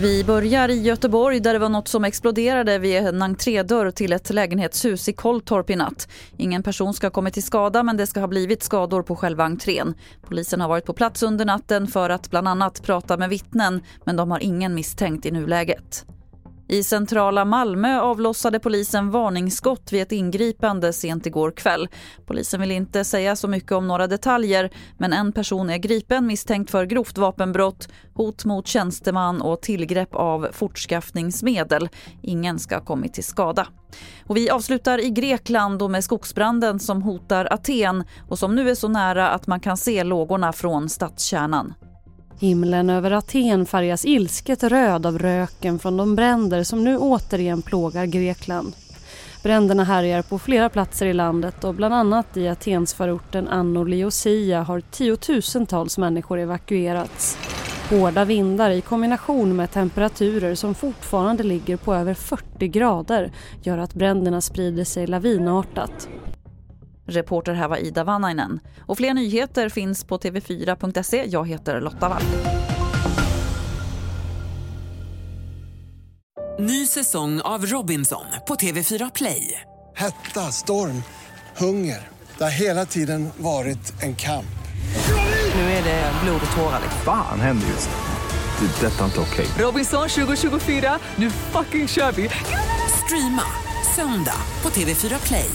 Vi börjar i Göteborg där det var något som exploderade vid en entrédörr till ett lägenhetshus i Kolltorp i natt. Ingen person ska ha kommit till skada men det ska ha blivit skador på själva entrén. Polisen har varit på plats under natten för att bland annat prata med vittnen men de har ingen misstänkt i nuläget. I centrala Malmö avlossade polisen varningsskott vid ett ingripande sent igår kväll. Polisen vill inte säga så mycket om några detaljer men en person är gripen misstänkt för grovt vapenbrott, hot mot tjänsteman och tillgrepp av fortskaffningsmedel. Ingen ska ha kommit till skada. Och vi avslutar i Grekland och med skogsbranden som hotar Aten och som nu är så nära att man kan se lågorna från stadskärnan. Himlen över Aten färgas ilsket röd av röken från de bränder som nu återigen plågar Grekland. Bränderna härjar på flera platser i landet och bland annat i Atensförorten Anno har tiotusentals människor evakuerats. Hårda vindar i kombination med temperaturer som fortfarande ligger på över 40 grader gör att bränderna sprider sig lavinartat. Reporter här var Ida Vannainen. Och fler nyheter finns på tv4.se. Jag heter Lotta Wall. Ny säsong av Robinson på TV4 Play. Hetta, storm, hunger. Det har hela tiden varit en kamp. Nu är det blod och tårar. Fan händer just nu. Det. Detta är inte okej. Robinson 2024, nu fucking kör vi! Streama söndag på TV4 Play.